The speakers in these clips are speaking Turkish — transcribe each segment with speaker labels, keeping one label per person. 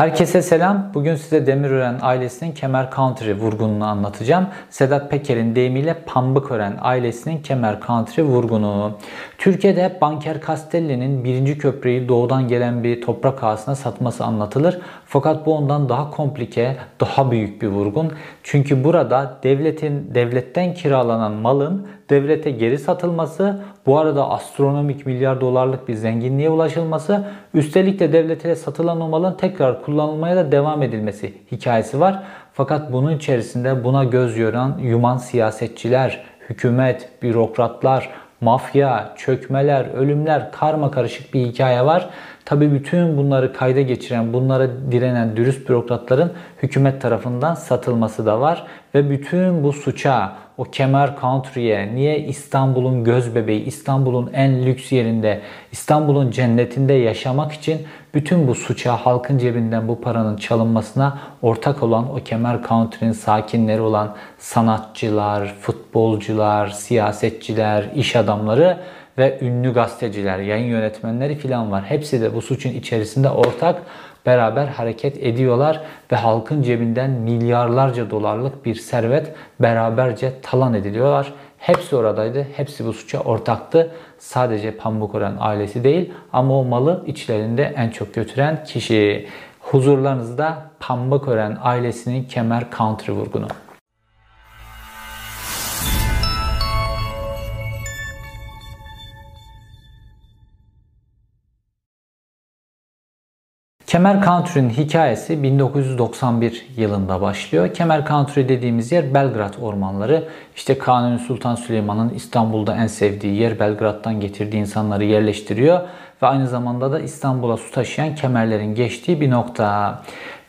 Speaker 1: Herkese selam. Bugün size Demirören ailesinin Kemer Country vurgununu anlatacağım. Sedat Peker'in deyimiyle Pambıkören ailesinin Kemer Country vurgunu. Türkiye'de Banker Castelli'nin birinci köprüyü doğudan gelen bir toprak ağasına satması anlatılır. Fakat bu ondan daha komplike, daha büyük bir vurgun. Çünkü burada devletin devletten kiralanan malın devlete geri satılması, bu arada astronomik milyar dolarlık bir zenginliğe ulaşılması, üstelik de devlete satılan o malın tekrar kullanılmaya da devam edilmesi hikayesi var. Fakat bunun içerisinde buna göz yoran yuman siyasetçiler, hükümet, bürokratlar, mafya, çökmeler, ölümler, karma karışık bir hikaye var. Tabi bütün bunları kayda geçiren, bunlara direnen dürüst bürokratların hükümet tarafından satılması da var. Ve bütün bu suça, o kemer country'e, niye İstanbul'un göz bebeği, İstanbul'un en lüks yerinde, İstanbul'un cennetinde yaşamak için bütün bu suça, halkın cebinden bu paranın çalınmasına ortak olan o kemer country'nin sakinleri olan sanatçılar, futbolcular, siyasetçiler, iş adamları ve ünlü gazeteciler, yayın yönetmenleri filan var. Hepsi de bu suçun içerisinde ortak beraber hareket ediyorlar ve halkın cebinden milyarlarca dolarlık bir servet beraberce talan ediliyorlar. Hepsi oradaydı. Hepsi bu suça ortaktı. Sadece Pambukoran ailesi değil ama o malı içlerinde en çok götüren kişi. Huzurlarınızda Pambukoran ailesinin kemer country vurgunu. Kemer Country'nin hikayesi 1991 yılında başlıyor. Kemer Country dediğimiz yer Belgrad ormanları. İşte Kanuni Sultan Süleyman'ın İstanbul'da en sevdiği yer Belgrad'dan getirdiği insanları yerleştiriyor. Ve aynı zamanda da İstanbul'a su taşıyan kemerlerin geçtiği bir nokta.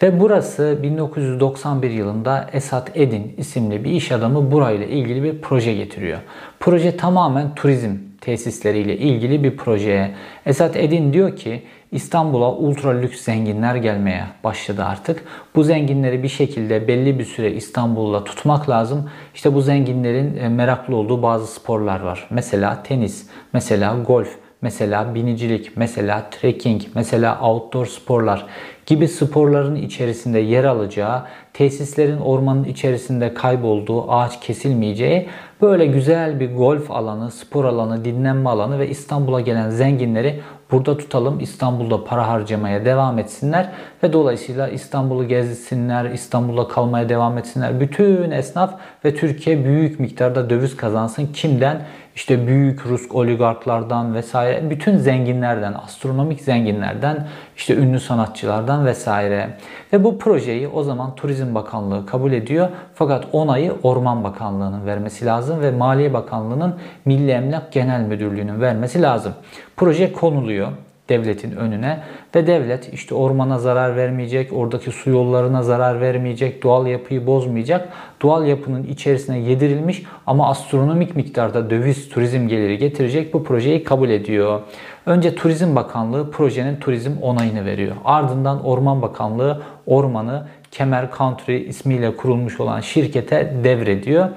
Speaker 1: Ve burası 1991 yılında Esat Edin isimli bir iş adamı burayla ilgili bir proje getiriyor. Proje tamamen turizm tesisleriyle ilgili bir proje. Esat Edin diyor ki İstanbul'a ultra lüks zenginler gelmeye başladı artık. Bu zenginleri bir şekilde belli bir süre İstanbul'da tutmak lazım. İşte bu zenginlerin e, meraklı olduğu bazı sporlar var. Mesela tenis, mesela golf, mesela binicilik, mesela trekking, mesela outdoor sporlar gibi sporların içerisinde yer alacağı, tesislerin ormanın içerisinde kaybolduğu, ağaç kesilmeyeceği böyle güzel bir golf alanı, spor alanı, dinlenme alanı ve İstanbul'a gelen zenginleri burada tutalım. İstanbul'da para harcamaya devam etsinler ve dolayısıyla İstanbul'u gezsinler, İstanbul'da kalmaya devam etsinler. Bütün esnaf ve Türkiye büyük miktarda döviz kazansın. Kimden? İşte büyük Rus oligarklardan vesaire bütün zenginlerden, astronomik zenginlerden, işte ünlü sanatçılardan vesaire. Ve bu projeyi o zaman Turizm Bakanlığı kabul ediyor. Fakat onayı Orman Bakanlığı'nın vermesi lazım ve Maliye Bakanlığı'nın Milli Emlak Genel Müdürlüğü'nün vermesi lazım. Proje konuluyor devletin önüne ve devlet işte ormana zarar vermeyecek, oradaki su yollarına zarar vermeyecek, doğal yapıyı bozmayacak. Doğal yapının içerisine yedirilmiş ama astronomik miktarda döviz turizm geliri getirecek bu projeyi kabul ediyor. Önce Turizm Bakanlığı projenin turizm onayını veriyor. Ardından Orman Bakanlığı ormanı Kemer Country ismiyle kurulmuş olan şirkete devrediyor.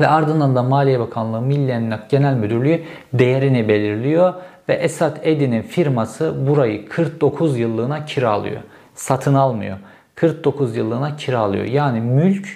Speaker 1: Ve ardından da Maliye Bakanlığı Milli Emlak Genel Müdürlüğü değerini belirliyor ve Esat Edin'in firması burayı 49 yıllığına kiralıyor. Satın almıyor. 49 yıllığına kiralıyor. Yani mülk,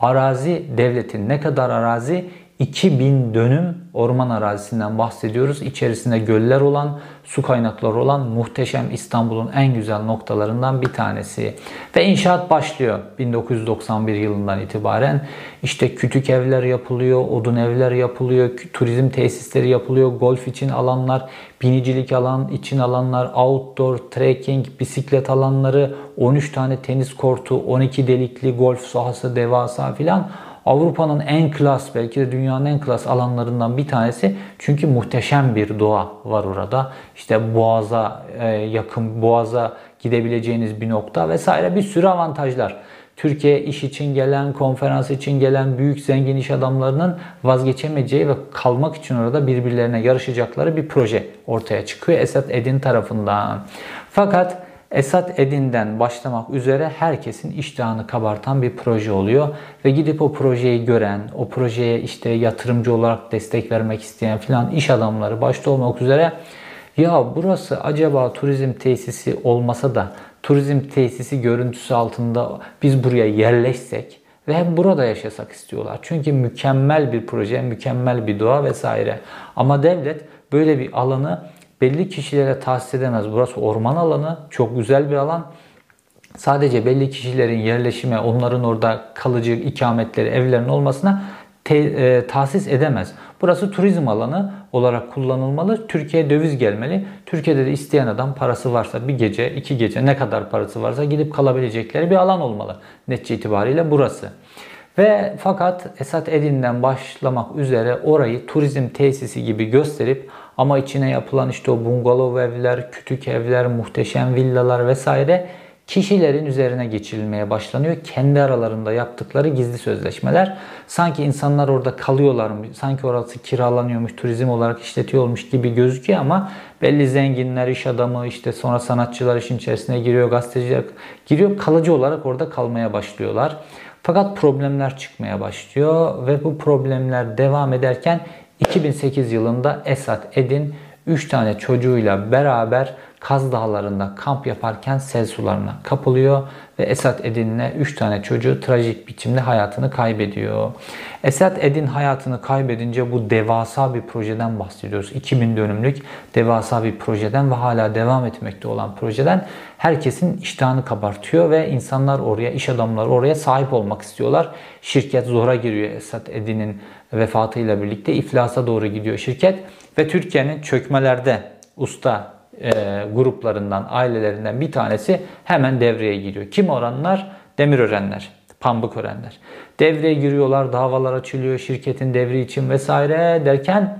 Speaker 1: arazi devletin ne kadar arazi 2000 dönüm orman arazisinden bahsediyoruz. İçerisinde göller olan, su kaynakları olan muhteşem İstanbul'un en güzel noktalarından bir tanesi. Ve inşaat başlıyor 1991 yılından itibaren. İşte kütük evler yapılıyor, odun evler yapılıyor, turizm tesisleri yapılıyor, golf için alanlar, binicilik alan için alanlar, outdoor, trekking, bisiklet alanları, 13 tane tenis kortu, 12 delikli golf sahası devasa filan Avrupa'nın en klas belki de dünyanın en klas alanlarından bir tanesi. Çünkü muhteşem bir doğa var orada. İşte boğaza e, yakın, boğaza gidebileceğiniz bir nokta vesaire bir sürü avantajlar. Türkiye iş için gelen, konferans için gelen büyük zengin iş adamlarının vazgeçemeyeceği ve kalmak için orada birbirlerine yarışacakları bir proje ortaya çıkıyor Esat Edin tarafından. Fakat Esat Edin'den başlamak üzere herkesin iştahını kabartan bir proje oluyor. Ve gidip o projeyi gören, o projeye işte yatırımcı olarak destek vermek isteyen filan iş adamları başta olmak üzere ya burası acaba turizm tesisi olmasa da turizm tesisi görüntüsü altında biz buraya yerleşsek ve hep burada yaşasak istiyorlar. Çünkü mükemmel bir proje, mükemmel bir doğa vesaire. Ama devlet böyle bir alanı belli kişilere tahsis edemez. Burası orman alanı, çok güzel bir alan. Sadece belli kişilerin yerleşime, onların orada kalıcı ikametleri, evlerin olmasına te, e, tahsis edemez. Burası turizm alanı olarak kullanılmalı. Türkiye'ye döviz gelmeli. Türkiye'de de isteyen adam parası varsa bir gece, iki gece ne kadar parası varsa gidip kalabilecekleri bir alan olmalı. Netçe itibariyle burası. Ve fakat Esat Edin'den başlamak üzere orayı turizm tesisi gibi gösterip ama içine yapılan işte o bungalov evler, kütük evler, muhteşem villalar vesaire kişilerin üzerine geçirilmeye başlanıyor. Kendi aralarında yaptıkları gizli sözleşmeler. Sanki insanlar orada kalıyorlarmış, sanki orası kiralanıyormuş, turizm olarak işletiyormuş gibi gözüküyor ama belli zenginler, iş adamı, işte sonra sanatçılar işin içerisine giriyor, gazeteciler giriyor. Kalıcı olarak orada kalmaya başlıyorlar. Fakat problemler çıkmaya başlıyor ve bu problemler devam ederken 2008 yılında Esat Edin 3 tane çocuğuyla beraber Kaz Dağları'nda kamp yaparken sel sularına kapılıyor ve Esat Edin'le 3 tane çocuğu trajik biçimde hayatını kaybediyor. Esat Edin hayatını kaybedince bu devasa bir projeden bahsediyoruz. 2000 dönümlük devasa bir projeden ve hala devam etmekte olan projeden herkesin iştahını kabartıyor ve insanlar oraya, iş adamları oraya sahip olmak istiyorlar. Şirket zora giriyor Esat Edin'in vefatıyla birlikte iflasa doğru gidiyor şirket ve Türkiye'nin çökmelerde usta e, gruplarından, ailelerinden bir tanesi hemen devreye giriyor. Kim oranlar? Demirörenler, Pambıkörenler. Devreye giriyorlar, davalar açılıyor şirketin devri için vesaire derken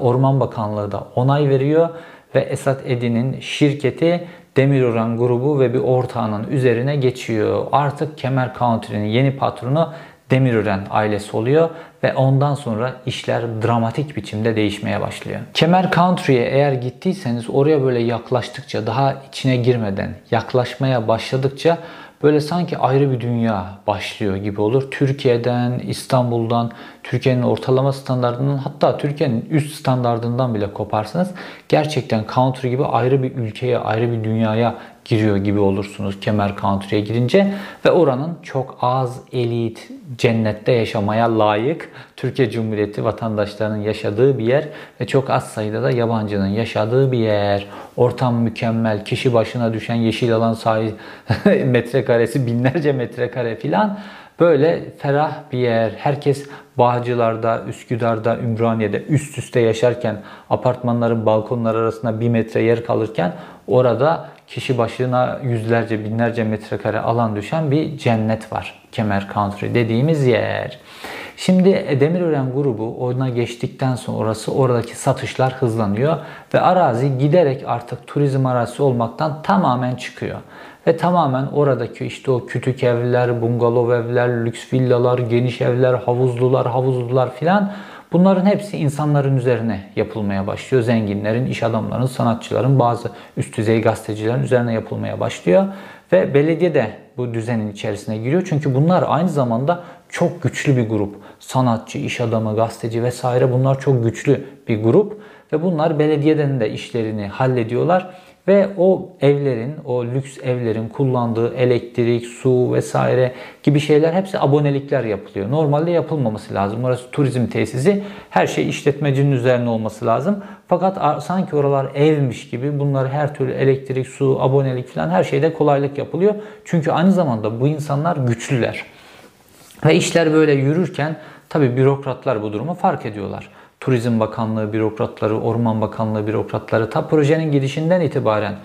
Speaker 1: Orman Bakanlığı da onay veriyor ve Esat Edin'in şirketi Demirören grubu ve bir ortağının üzerine geçiyor. Artık Kemer Country'nin yeni patronu Demirören ailesi oluyor ve ondan sonra işler dramatik biçimde değişmeye başlıyor. Kemer Country'ye eğer gittiyseniz oraya böyle yaklaştıkça daha içine girmeden yaklaşmaya başladıkça böyle sanki ayrı bir dünya başlıyor gibi olur. Türkiye'den, İstanbul'dan, Türkiye'nin ortalama standartından hatta Türkiye'nin üst standartından bile koparsanız gerçekten country gibi ayrı bir ülkeye, ayrı bir dünyaya giriyor gibi olursunuz Kemer Country'ye girince ve oranın çok az elit cennette yaşamaya layık Türkiye Cumhuriyeti vatandaşlarının yaşadığı bir yer ve çok az sayıda da yabancının yaşadığı bir yer. Ortam mükemmel. Kişi başına düşen yeşil alan sahi metrekaresi binlerce metrekare filan. Böyle ferah bir yer. Herkes Bağcılar'da, Üsküdar'da, Ümraniye'de üst üste yaşarken apartmanların balkonları arasında bir metre yer kalırken orada kişi başına yüzlerce binlerce metrekare alan düşen bir cennet var. Kemer Country dediğimiz yer. Şimdi Demirören grubu ona geçtikten sonra orası oradaki satışlar hızlanıyor ve arazi giderek artık turizm arazisi olmaktan tamamen çıkıyor. Ve tamamen oradaki işte o kütük evler, bungalov evler, lüks villalar, geniş evler, havuzlular, havuzlular filan Bunların hepsi insanların üzerine yapılmaya başlıyor. Zenginlerin, iş adamlarının, sanatçıların, bazı üst düzey gazetecilerin üzerine yapılmaya başlıyor. Ve belediye de bu düzenin içerisine giriyor. Çünkü bunlar aynı zamanda çok güçlü bir grup. Sanatçı, iş adamı, gazeteci vesaire bunlar çok güçlü bir grup. Ve bunlar belediyeden de işlerini hallediyorlar. Ve o evlerin, o lüks evlerin kullandığı elektrik, su vesaire gibi şeyler hepsi abonelikler yapılıyor. Normalde yapılmaması lazım. Orası turizm tesisi. Her şey işletmecinin üzerine olması lazım. Fakat sanki oralar evmiş gibi bunlar her türlü elektrik, su, abonelik falan her şeyde kolaylık yapılıyor. Çünkü aynı zamanda bu insanlar güçlüler. Ve işler böyle yürürken tabi bürokratlar bu durumu fark ediyorlar. Turizm Bakanlığı bürokratları, Orman Bakanlığı bürokratları ta projenin gidişinden itibaren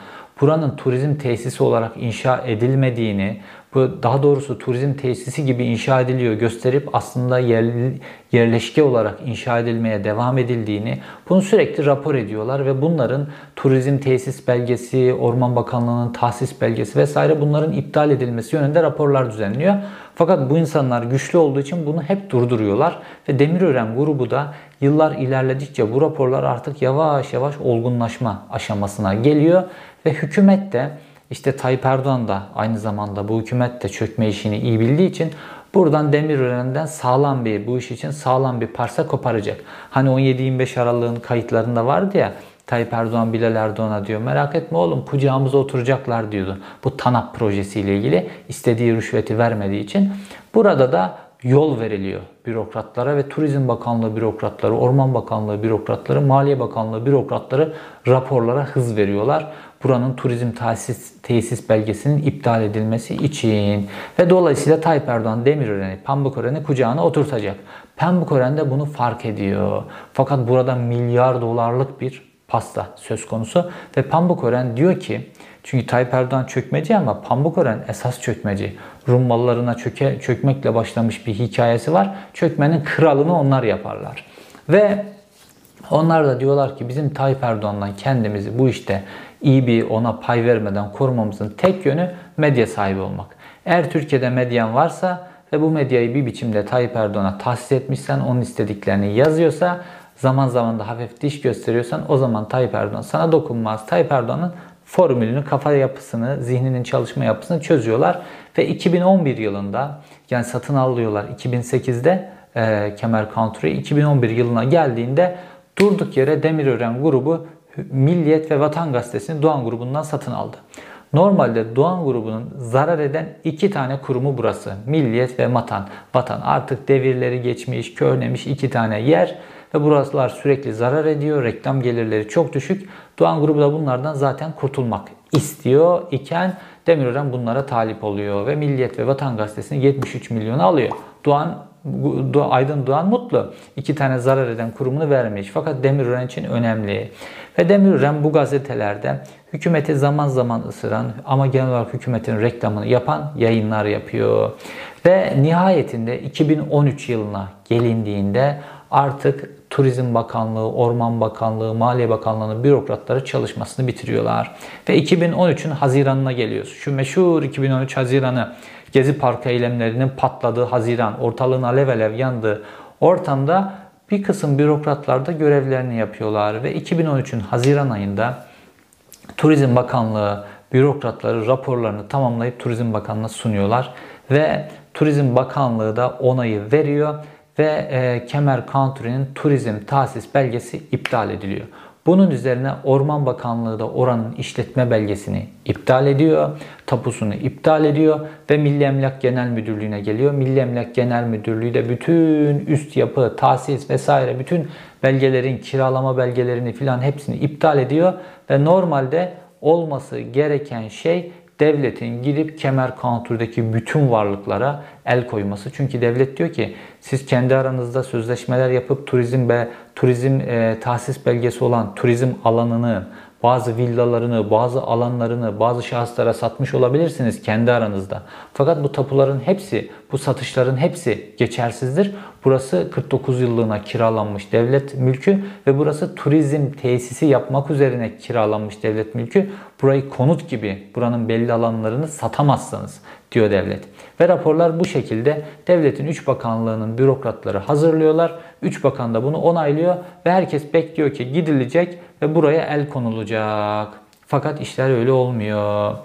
Speaker 1: buranın turizm tesisi olarak inşa edilmediğini, bu daha doğrusu turizm tesisi gibi inşa ediliyor gösterip aslında yer, yerleşke olarak inşa edilmeye devam edildiğini bunu sürekli rapor ediyorlar ve bunların turizm tesis belgesi, Orman Bakanlığı'nın tahsis belgesi vesaire bunların iptal edilmesi yönünde raporlar düzenliyor. Fakat bu insanlar güçlü olduğu için bunu hep durduruyorlar ve Demirören grubu da yıllar ilerledikçe bu raporlar artık yavaş yavaş olgunlaşma aşamasına geliyor ve hükümet de işte Tayyip Erdoğan da aynı zamanda bu hükümet de çökme işini iyi bildiği için buradan Demirören'den sağlam bir bu iş için sağlam bir parça koparacak. Hani 17-25 Aralık'ın kayıtlarında vardı ya Tayyip Erdoğan Bilal Erdoğan'a diyor merak etme oğlum kucağımıza oturacaklar diyordu. Bu TANAP projesiyle ilgili istediği rüşveti vermediği için. Burada da yol veriliyor bürokratlara ve Turizm Bakanlığı bürokratları, Orman Bakanlığı bürokratları, Maliye Bakanlığı bürokratları raporlara hız veriyorlar. Buranın turizm tesis, tesis belgesinin iptal edilmesi için ve dolayısıyla Tayyip Erdoğan Demirören'i, Pambukören'i kucağına oturtacak. Pambukören de bunu fark ediyor. Fakat burada milyar dolarlık bir pasta söz konusu ve Pambukören diyor ki çünkü Tayyip Erdoğan çökmeci ama Pambukören esas çökmeci. Rum mallarına çöke, çökmekle başlamış bir hikayesi var. Çökmenin kralını onlar yaparlar. Ve onlar da diyorlar ki bizim Tayyip Erdoğan'dan kendimizi bu işte iyi bir ona pay vermeden korumamızın tek yönü medya sahibi olmak. Eğer Türkiye'de medyan varsa ve bu medyayı bir biçimde Tayyip Erdoğan'a tahsis etmişsen, onun istediklerini yazıyorsa, zaman zaman da hafif diş gösteriyorsan o zaman Tayyip Erdoğan sana dokunmaz. Tayyip Erdoğan'ın formülünü, kafa yapısını, zihninin çalışma yapısını çözüyorlar. Ve 2011 yılında yani satın alıyorlar 2008'de e, Kemer Country 2011 yılına geldiğinde durduk yere Demirören grubu Milliyet ve Vatan Gazetesi'ni Doğan grubundan satın aldı. Normalde Doğan grubunun zarar eden iki tane kurumu burası. Milliyet ve Vatan. Vatan artık devirleri geçmiş, körnemiş iki tane yer ve burasılar sürekli zarar ediyor. Reklam gelirleri çok düşük. Doğan grubu da bunlardan zaten kurtulmak istiyor iken Demirören bunlara talip oluyor ve Milliyet ve Vatan Gazetesi'ni 73 milyonu alıyor. Doğan Aydın Doğan mutlu. İki tane zarar eden kurumunu vermiş. Fakat Demirören için önemli. Ve Demirören bu gazetelerde hükümeti zaman zaman ısıran ama genel olarak hükümetin reklamını yapan yayınlar yapıyor. Ve nihayetinde 2013 yılına gelindiğinde artık Turizm Bakanlığı, Orman Bakanlığı, Maliye Bakanlığı'nın bürokratları çalışmasını bitiriyorlar. Ve 2013'ün Haziran'ına geliyoruz. Şu meşhur 2013 Haziran'ı Gezi Parkı eylemlerinin patladığı Haziran, ortalığın alev alev yandığı ortamda bir kısım bürokratlar da görevlerini yapıyorlar ve 2013'ün Haziran ayında Turizm Bakanlığı bürokratları raporlarını tamamlayıp Turizm Bakanlığı'na sunuyorlar ve Turizm Bakanlığı da onayı veriyor ve e, Kemer Country'nin turizm tahsis belgesi iptal ediliyor. Bunun üzerine Orman Bakanlığı da oranın işletme belgesini iptal ediyor, tapusunu iptal ediyor ve Milli Emlak Genel Müdürlüğü'ne geliyor. Milli Emlak Genel Müdürlüğü de bütün üst yapı, tahsis vesaire bütün belgelerin, kiralama belgelerini filan hepsini iptal ediyor ve normalde olması gereken şey devletin gidip kemer konturdaki bütün varlıklara el koyması. Çünkü devlet diyor ki siz kendi aranızda sözleşmeler yapıp turizm ve turizm e, tahsis belgesi olan turizm alanını, bazı villalarını, bazı alanlarını bazı şahıslara satmış olabilirsiniz kendi aranızda. Fakat bu tapuların hepsi, bu satışların hepsi geçersizdir. Burası 49 yıllığına kiralanmış devlet mülkü ve burası turizm tesisi yapmak üzerine kiralanmış devlet mülkü. Burayı konut gibi buranın belli alanlarını satamazsınız diyor devlet. Ve raporlar bu şekilde devletin 3 bakanlığının bürokratları hazırlıyorlar. 3 bakan da bunu onaylıyor ve herkes bekliyor ki gidilecek ve buraya el konulacak. Fakat işler öyle olmuyor.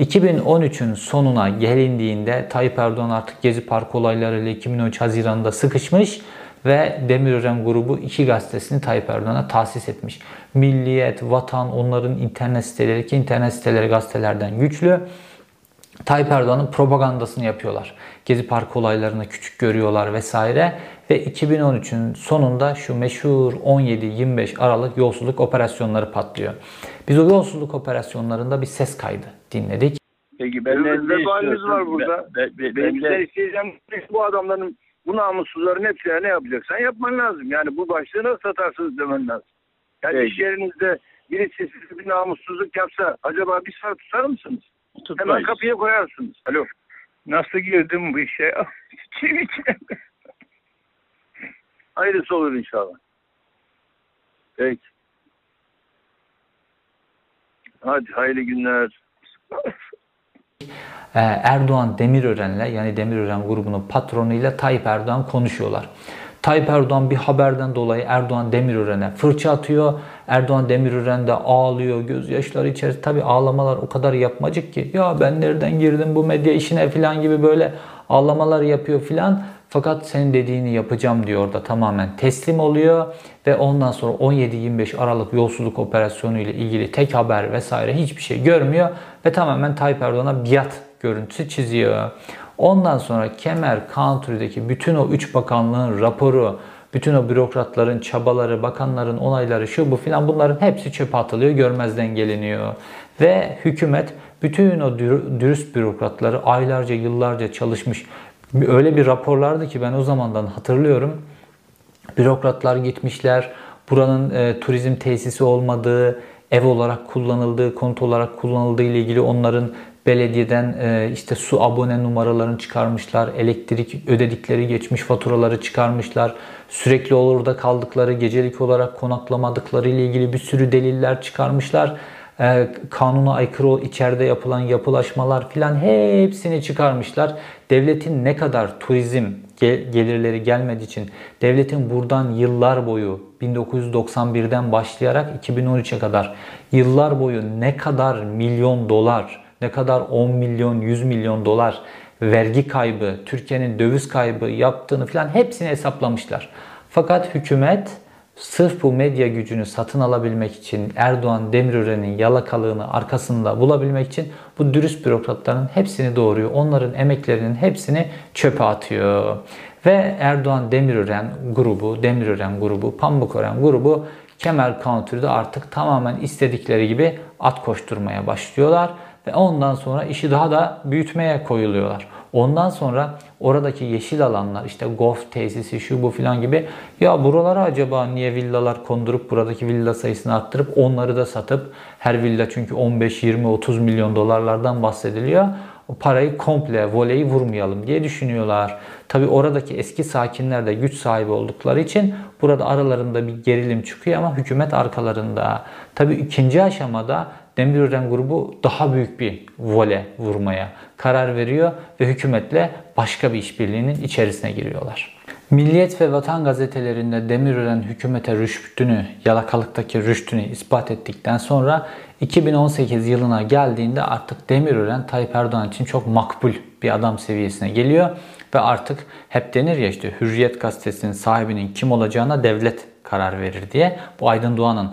Speaker 1: 2013'ün sonuna gelindiğinde Tayyip Erdoğan artık Gezi Park olaylarıyla 2013 Haziran'da sıkışmış ve Demirören grubu iki gazetesini Tayyip Erdoğan'a tahsis etmiş. Milliyet, Vatan onların internet siteleri ki internet siteleri gazetelerden güçlü. Tayyip Erdoğan'ın propagandasını yapıyorlar. Gezi Park olaylarını küçük görüyorlar vesaire. Ve 2013'ün sonunda şu meşhur 17-25 Aralık yolsuzluk operasyonları patlıyor. Biz o yolsuzluk operasyonlarında bir ses kaydı dinledik.
Speaker 2: Peki ben ne istiyorsun? var burada. Ben, ben, ben, ben isteyeceğim bu adamların bu namussuzların hepsine ne yapacaksan yapman lazım. Yani bu başlığı nasıl satarsınız demen lazım. Yani Peki. iş yerinizde birisi size bir namussuzluk yapsa acaba bir saat tutar mısınız? Tutmayız. Hemen kapıya koyarsınız. Alo. Nasıl girdim bu işe? Çiğ içine. Hayırlısı olur inşallah. Peki. Hadi hayırlı günler.
Speaker 1: Ee, Erdoğan Demirören'le yani Demirören grubunun patronuyla Tayyip Erdoğan konuşuyorlar. Tayyip Erdoğan bir haberden dolayı Erdoğan Demirören'e fırça atıyor. Erdoğan Demirören de ağlıyor, gözyaşları içerisinde. Tabi ağlamalar o kadar yapmacık ki. Ya ben nereden girdim bu medya işine falan gibi böyle ağlamalar yapıyor filan. Fakat senin dediğini yapacağım diyor orada tamamen teslim oluyor ve ondan sonra 17-25 Aralık yolsuzluk operasyonu ile ilgili tek haber vesaire hiçbir şey görmüyor ve tamamen Tayyip Erdoğan'a biat görüntüsü çiziyor. Ondan sonra Kemer Country'deki bütün o 3 bakanlığın raporu, bütün o bürokratların çabaları, bakanların onayları şu bu filan bunların hepsi çöpe atılıyor, görmezden geliniyor. Ve hükümet bütün o dürüst bürokratları aylarca, yıllarca çalışmış. Öyle bir raporlardı ki ben o zamandan hatırlıyorum. Bürokratlar gitmişler, buranın e, turizm tesisi olmadığı, ev olarak kullanıldığı, konut olarak kullanıldığı ile ilgili onların belediyeden e, işte su abone numaralarını çıkarmışlar, elektrik ödedikleri geçmiş faturaları çıkarmışlar, sürekli orada kaldıkları, gecelik olarak konaklamadıkları ile ilgili bir sürü deliller çıkarmışlar. E, kanuna aykırı içeride yapılan yapılaşmalar filan hepsini çıkarmışlar. Devletin ne kadar turizm gelirleri gelmediği için devletin buradan yıllar boyu 1991'den başlayarak 2013'e kadar yıllar boyu ne kadar milyon dolar ne kadar 10 milyon, 100 milyon dolar vergi kaybı, Türkiye'nin döviz kaybı yaptığını falan hepsini hesaplamışlar. Fakat hükümet sırf bu medya gücünü satın alabilmek için Erdoğan Demirören'in yalakalığını arkasında bulabilmek için bu dürüst bürokratların hepsini doğuruyor. Onların emeklerinin hepsini çöpe atıyor. Ve Erdoğan Demirören grubu, Demirören grubu, Pamukören grubu Kemal Country'de artık tamamen istedikleri gibi at koşturmaya başlıyorlar ve ondan sonra işi daha da büyütmeye koyuluyorlar. Ondan sonra oradaki yeşil alanlar işte golf tesisi şu bu filan gibi ya buralara acaba niye villalar kondurup buradaki villa sayısını arttırıp onları da satıp her villa çünkü 15, 20, 30 milyon dolarlardan bahsediliyor. O parayı komple voleyi vurmayalım diye düşünüyorlar. Tabi oradaki eski sakinler de güç sahibi oldukları için burada aralarında bir gerilim çıkıyor ama hükümet arkalarında. Tabi ikinci aşamada Demirören grubu daha büyük bir vole vurmaya karar veriyor ve hükümetle başka bir işbirliğinin içerisine giriyorlar. Milliyet ve Vatan gazetelerinde Demirören hükümete rüştünü, yalakalıktaki rüştünü ispat ettikten sonra 2018 yılına geldiğinde artık Demirören Tayyip Erdoğan için çok makbul bir adam seviyesine geliyor ve artık hep denir ya işte Hürriyet gazetesinin sahibinin kim olacağına devlet karar verir diye. Bu Aydın Doğan'ın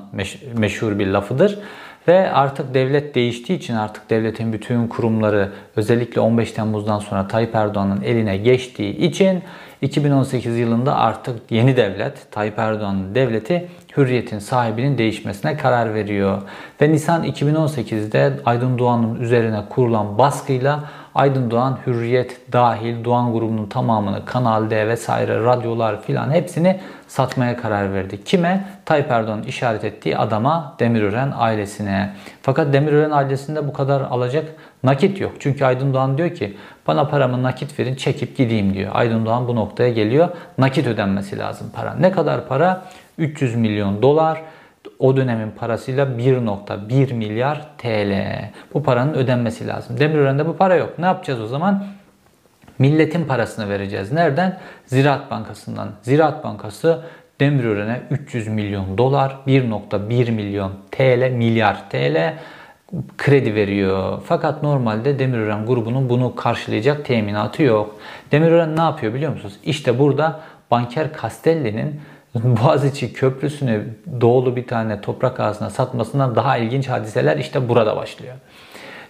Speaker 1: meşhur bir lafıdır. Ve artık devlet değiştiği için artık devletin bütün kurumları özellikle 15 Temmuz'dan sonra Tayyip Erdoğan'ın eline geçtiği için 2018 yılında artık yeni devlet, Tayyip Erdoğan'ın devleti hürriyetin sahibinin değişmesine karar veriyor. Ve Nisan 2018'de Aydın Doğan'ın üzerine kurulan baskıyla Aydın Doğan, Hürriyet dahil Doğan grubunun tamamını Kanal D vesaire radyolar filan hepsini satmaya karar verdi. Kime? Tayyip Erdoğan'ın işaret ettiği adama Demirören ailesine. Fakat Demirören ailesinde bu kadar alacak nakit yok. Çünkü Aydın Doğan diyor ki bana paramı nakit verin çekip gideyim diyor. Aydın Doğan bu noktaya geliyor. Nakit ödenmesi lazım para. Ne kadar para? 300 milyon dolar o dönemin parasıyla 1.1 milyar TL. Bu paranın ödenmesi lazım. Demirören'de bu para yok. Ne yapacağız o zaman? Milletin parasını vereceğiz. Nereden? Ziraat Bankası'ndan. Ziraat Bankası Demirören'e 300 milyon dolar, 1.1 milyon TL, milyar TL kredi veriyor. Fakat normalde Demirören grubunun bunu karşılayacak teminatı yok. Demirören ne yapıyor biliyor musunuz? İşte burada banker Castelli'nin Boğaziçi Köprüsü'nü doğulu bir tane toprak ağzına satmasından daha ilginç hadiseler işte burada başlıyor.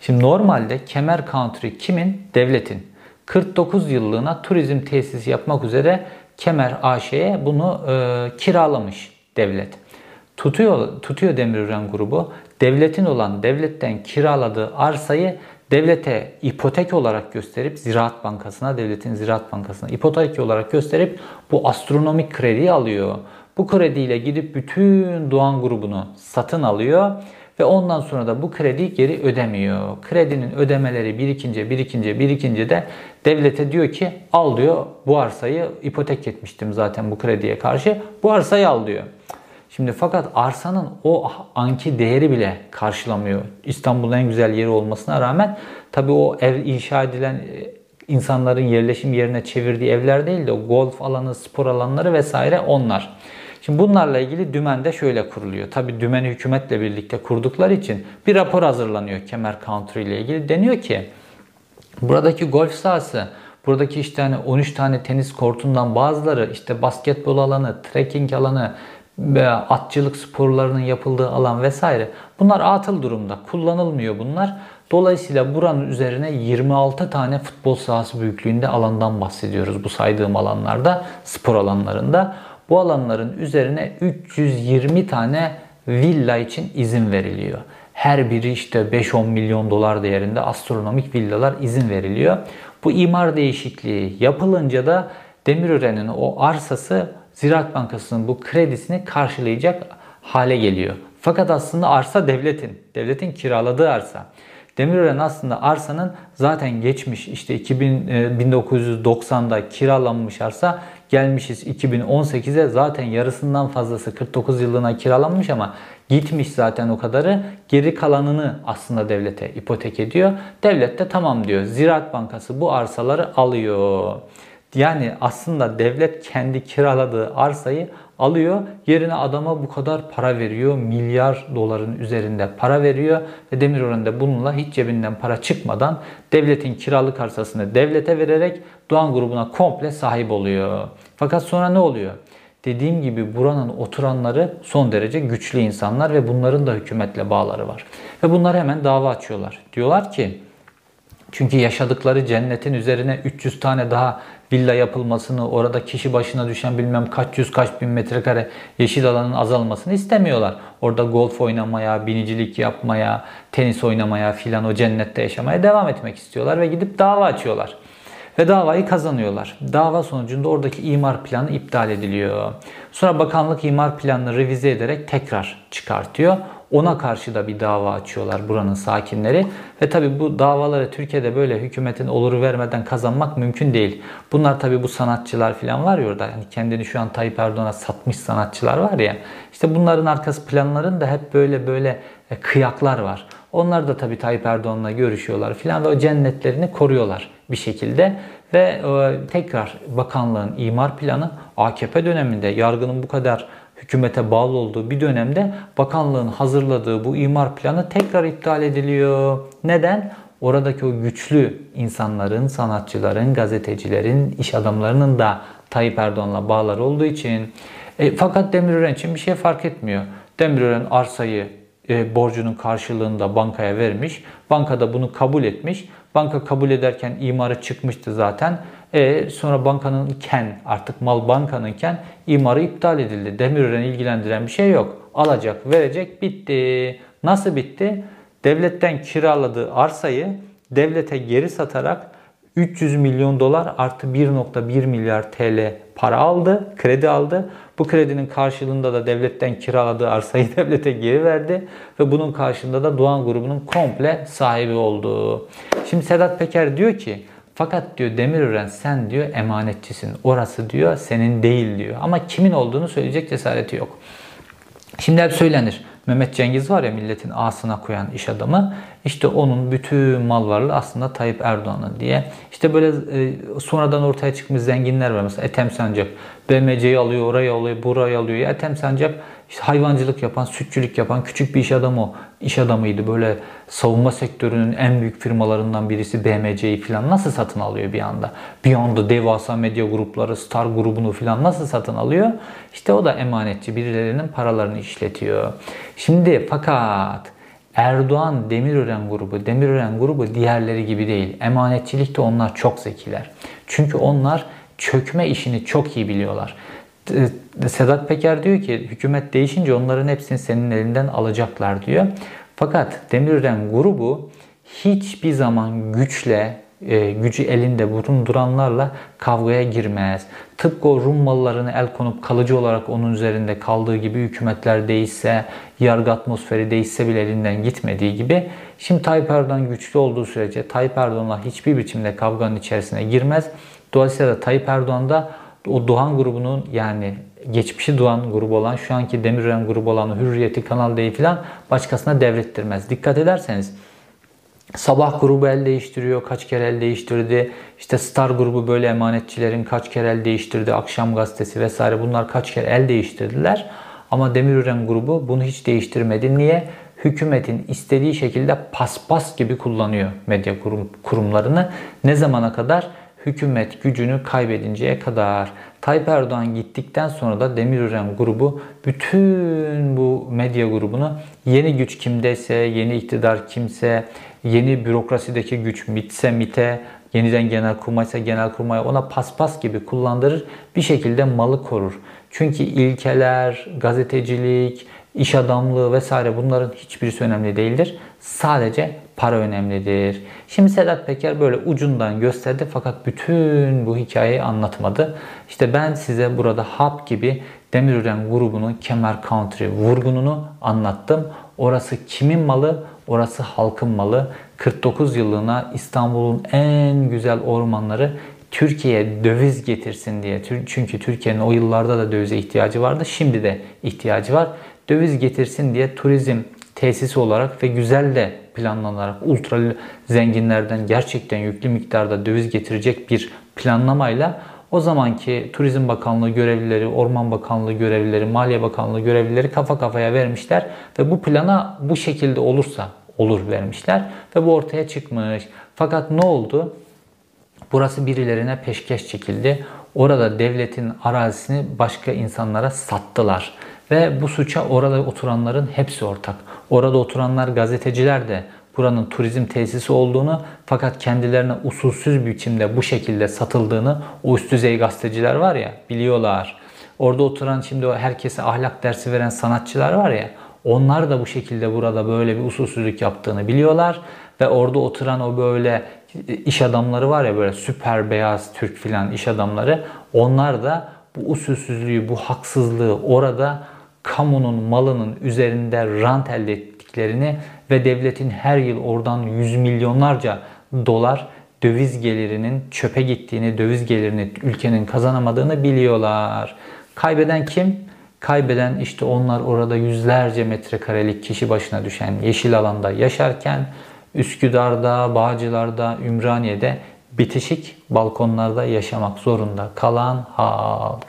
Speaker 1: Şimdi normalde Kemer Country kimin? Devletin. 49 yıllığına turizm tesisi yapmak üzere Kemer AŞ'ye bunu e, kiralamış devlet. Tutuyor, tutuyor Demirören grubu. Devletin olan devletten kiraladığı arsayı devlete ipotek olarak gösterip Ziraat Bankası'na, devletin Ziraat Bankası'na ipotek olarak gösterip bu astronomik krediyi alıyor. Bu krediyle gidip bütün Doğan grubunu satın alıyor ve ondan sonra da bu krediyi geri ödemiyor. Kredinin ödemeleri birikince birikince birikince de devlete diyor ki al diyor bu arsayı ipotek etmiştim zaten bu krediye karşı bu arsayı al diyor. Şimdi fakat arsanın o anki değeri bile karşılamıyor. İstanbul'un en güzel yeri olmasına rağmen tabii o ev inşa edilen e, insanların yerleşim yerine çevirdiği evler değil de golf alanı, spor alanları vesaire onlar. Şimdi bunlarla ilgili dümen de şöyle kuruluyor. Tabii dümeni hükümetle birlikte kurdukları için bir rapor hazırlanıyor Kemer Country ile ilgili. Deniyor ki buradaki golf sahası Buradaki işte hani 13 tane tenis kortundan bazıları işte basketbol alanı, trekking alanı, atçılık sporlarının yapıldığı alan vesaire. Bunlar atıl durumda. Kullanılmıyor bunlar. Dolayısıyla buranın üzerine 26 tane futbol sahası büyüklüğünde alandan bahsediyoruz bu saydığım alanlarda, spor alanlarında. Bu alanların üzerine 320 tane villa için izin veriliyor. Her biri işte 5-10 milyon dolar değerinde astronomik villalar izin veriliyor. Bu imar değişikliği yapılınca da Demirören'in o arsası Ziraat Bankası'nın bu kredisini karşılayacak hale geliyor. Fakat aslında arsa devletin, devletin kiraladığı arsa. Demirören aslında arsanın zaten geçmiş işte 2000, 1990'da e, kiralanmış arsa gelmişiz 2018'e zaten yarısından fazlası 49 yıllığına kiralanmış ama gitmiş zaten o kadarı geri kalanını aslında devlete ipotek ediyor. Devlet de tamam diyor. Ziraat Bankası bu arsaları alıyor. Yani aslında devlet kendi kiraladığı arsayı alıyor. Yerine adama bu kadar para veriyor. Milyar doların üzerinde para veriyor. Ve Demirören de bununla hiç cebinden para çıkmadan devletin kiralık arsasını devlete vererek Doğan grubuna komple sahip oluyor. Fakat sonra ne oluyor? Dediğim gibi buranın oturanları son derece güçlü insanlar ve bunların da hükümetle bağları var. Ve bunlar hemen dava açıyorlar. Diyorlar ki çünkü yaşadıkları cennetin üzerine 300 tane daha villa yapılmasını, orada kişi başına düşen bilmem kaç yüz kaç bin metrekare yeşil alanın azalmasını istemiyorlar. Orada golf oynamaya, binicilik yapmaya, tenis oynamaya filan o cennette yaşamaya devam etmek istiyorlar ve gidip dava açıyorlar. Ve davayı kazanıyorlar. Dava sonucunda oradaki imar planı iptal ediliyor. Sonra bakanlık imar planını revize ederek tekrar çıkartıyor. Ona karşı da bir dava açıyorlar buranın sakinleri. Ve tabi bu davaları Türkiye'de böyle hükümetin oluru vermeden kazanmak mümkün değil. Bunlar tabi bu sanatçılar falan var ya orada. Yani kendini şu an Tayyip Erdoğan'a satmış sanatçılar var ya. İşte bunların arkası planların da hep böyle böyle e, kıyaklar var. Onlar da tabi Tayyip Erdoğan'la görüşüyorlar filan ve o cennetlerini koruyorlar bir şekilde. Ve e, tekrar bakanlığın imar planı AKP döneminde yargının bu kadar hükümete bağlı olduğu bir dönemde bakanlığın hazırladığı bu imar planı tekrar iptal ediliyor. Neden? Oradaki o güçlü insanların, sanatçıların, gazetecilerin, iş adamlarının da Tayyip Erdoğan'la bağları olduğu için. E, fakat Demirören için bir şey fark etmiyor. Demirören arsayı e, borcunun karşılığında bankaya vermiş. Banka da bunu kabul etmiş. Banka kabul ederken imarı çıkmıştı zaten. E, sonra bankanın ken artık mal bankanın ken imarı iptal edildi. Demirören'i ilgilendiren bir şey yok. Alacak, verecek, bitti. Nasıl bitti? Devletten kiraladığı arsayı devlete geri satarak 300 milyon dolar artı 1.1 milyar TL para aldı, kredi aldı. Bu kredinin karşılığında da devletten kiraladığı arsayı devlete geri verdi ve bunun karşılığında da Doğan grubunun komple sahibi oldu. Şimdi Sedat Peker diyor ki fakat diyor Demirören sen diyor emanetçisin. Orası diyor senin değil diyor. Ama kimin olduğunu söyleyecek cesareti yok. Şimdi hep söylenir. Mehmet Cengiz var ya milletin ağasına koyan iş adamı. İşte onun bütün mal varlığı aslında Tayyip Erdoğan'ın diye. İşte böyle e, sonradan ortaya çıkmış zenginler var. Mesela Ethem Sancak BMC'yi alıyor, oraya alıyor, buraya alıyor. Ya Ethem Sancak işte hayvancılık yapan, sütçülük yapan küçük bir iş adamı, iş adamıydı. Böyle savunma sektörünün en büyük firmalarından birisi BMC'yi falan nasıl satın alıyor bir anda? Bir anda devasa medya grupları, Star grubunu falan nasıl satın alıyor? İşte o da emanetçi birilerinin paralarını işletiyor. Şimdi fakat Erdoğan Demirören grubu, Demirören grubu diğerleri gibi değil. Emanetçilikte onlar çok zekiler. Çünkü onlar çökme işini çok iyi biliyorlar. Sedat Peker diyor ki hükümet değişince onların hepsini senin elinden alacaklar diyor. Fakat Demirören grubu hiçbir zaman güçle, e, gücü elinde bulunduranlarla kavgaya girmez. Tıpkı o Rum mallarını el konup kalıcı olarak onun üzerinde kaldığı gibi hükümetler değişse, yargı atmosferi değişse bile elinden gitmediği gibi şimdi Tayyip Erdoğan güçlü olduğu sürece Tayyip Erdoğan'la hiçbir biçimde kavganın içerisine girmez. Dolayısıyla Tayyip Erdoğan da o Doğan grubunun yani geçmişi Doğan grubu olan, şu anki Demirören grubu olan Hürriyeti, Kanal D'yi falan başkasına devrettirmez. Dikkat ederseniz Sabah grubu el değiştiriyor, kaç kere el değiştirdi. İşte Star grubu böyle emanetçilerin kaç kere el değiştirdi. Akşam gazetesi vesaire bunlar kaç kere el değiştirdiler. Ama Demirören grubu bunu hiç değiştirmedi. Niye? Hükümetin istediği şekilde paspas gibi kullanıyor medya kurum, kurumlarını. Ne zamana kadar? Hükümet gücünü kaybedinceye kadar. Tayyip Erdoğan gittikten sonra da Demirören grubu bütün bu medya grubunu yeni güç kimdeyse, yeni iktidar kimse, yeni bürokrasideki güç mitse mite, yeniden genel kurmaysa genel kurmaya ona paspas gibi kullandırır. Bir şekilde malı korur. Çünkü ilkeler, gazetecilik, iş adamlığı vesaire bunların hiçbirisi önemli değildir. Sadece para önemlidir. Şimdi Sedat Peker böyle ucundan gösterdi fakat bütün bu hikayeyi anlatmadı. İşte ben size burada hap gibi Demirören grubunun Kemer Country vurgununu anlattım. Orası kimin malı? Orası halkın malı. 49 yıllığına İstanbul'un en güzel ormanları Türkiye'ye döviz getirsin diye. Çünkü Türkiye'nin o yıllarda da dövize ihtiyacı vardı. Şimdi de ihtiyacı var. Döviz getirsin diye turizm tesisi olarak ve güzel de planlanarak ultra zenginlerden gerçekten yüklü miktarda döviz getirecek bir planlamayla o zamanki Turizm Bakanlığı görevlileri, Orman Bakanlığı görevlileri, Maliye Bakanlığı görevlileri kafa kafaya vermişler ve bu plana bu şekilde olursa olur vermişler ve bu ortaya çıkmış. Fakat ne oldu? Burası birilerine peşkeş çekildi. Orada devletin arazisini başka insanlara sattılar. Ve bu suça orada oturanların hepsi ortak. Orada oturanlar gazeteciler de buranın turizm tesisi olduğunu fakat kendilerine usulsüz biçimde bu şekilde satıldığını o üst düzey gazeteciler var ya biliyorlar. Orada oturan şimdi o herkese ahlak dersi veren sanatçılar var ya onlar da bu şekilde burada böyle bir usulsüzlük yaptığını biliyorlar ve orada oturan o böyle iş adamları var ya böyle süper beyaz Türk filan iş adamları onlar da bu usulsüzlüğü, bu haksızlığı orada kamunun malının üzerinde rant elde ettiklerini ve devletin her yıl oradan yüz milyonlarca dolar döviz gelirinin çöpe gittiğini, döviz gelirini ülkenin kazanamadığını biliyorlar. Kaybeden kim? Kaybeden işte onlar orada yüzlerce metrekarelik kişi başına düşen yeşil alanda yaşarken Üsküdar'da, Bağcılar'da, Ümraniye'de bitişik balkonlarda yaşamak zorunda kalan halk.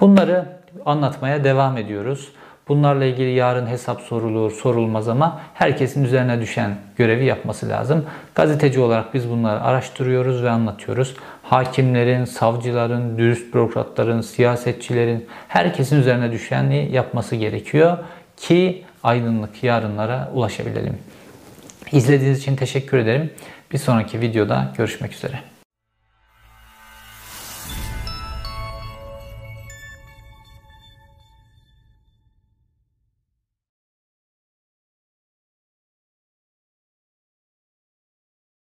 Speaker 1: Bunları anlatmaya devam ediyoruz. Bunlarla ilgili yarın hesap sorulur, sorulmaz ama herkesin üzerine düşen görevi yapması lazım. Gazeteci olarak biz bunları araştırıyoruz ve anlatıyoruz. Hakimlerin, savcıların, dürüst bürokratların, siyasetçilerin herkesin üzerine düşeni yapması gerekiyor ki aydınlık yarınlara ulaşabilelim. İzlediğiniz için teşekkür ederim. Bir sonraki videoda görüşmek üzere.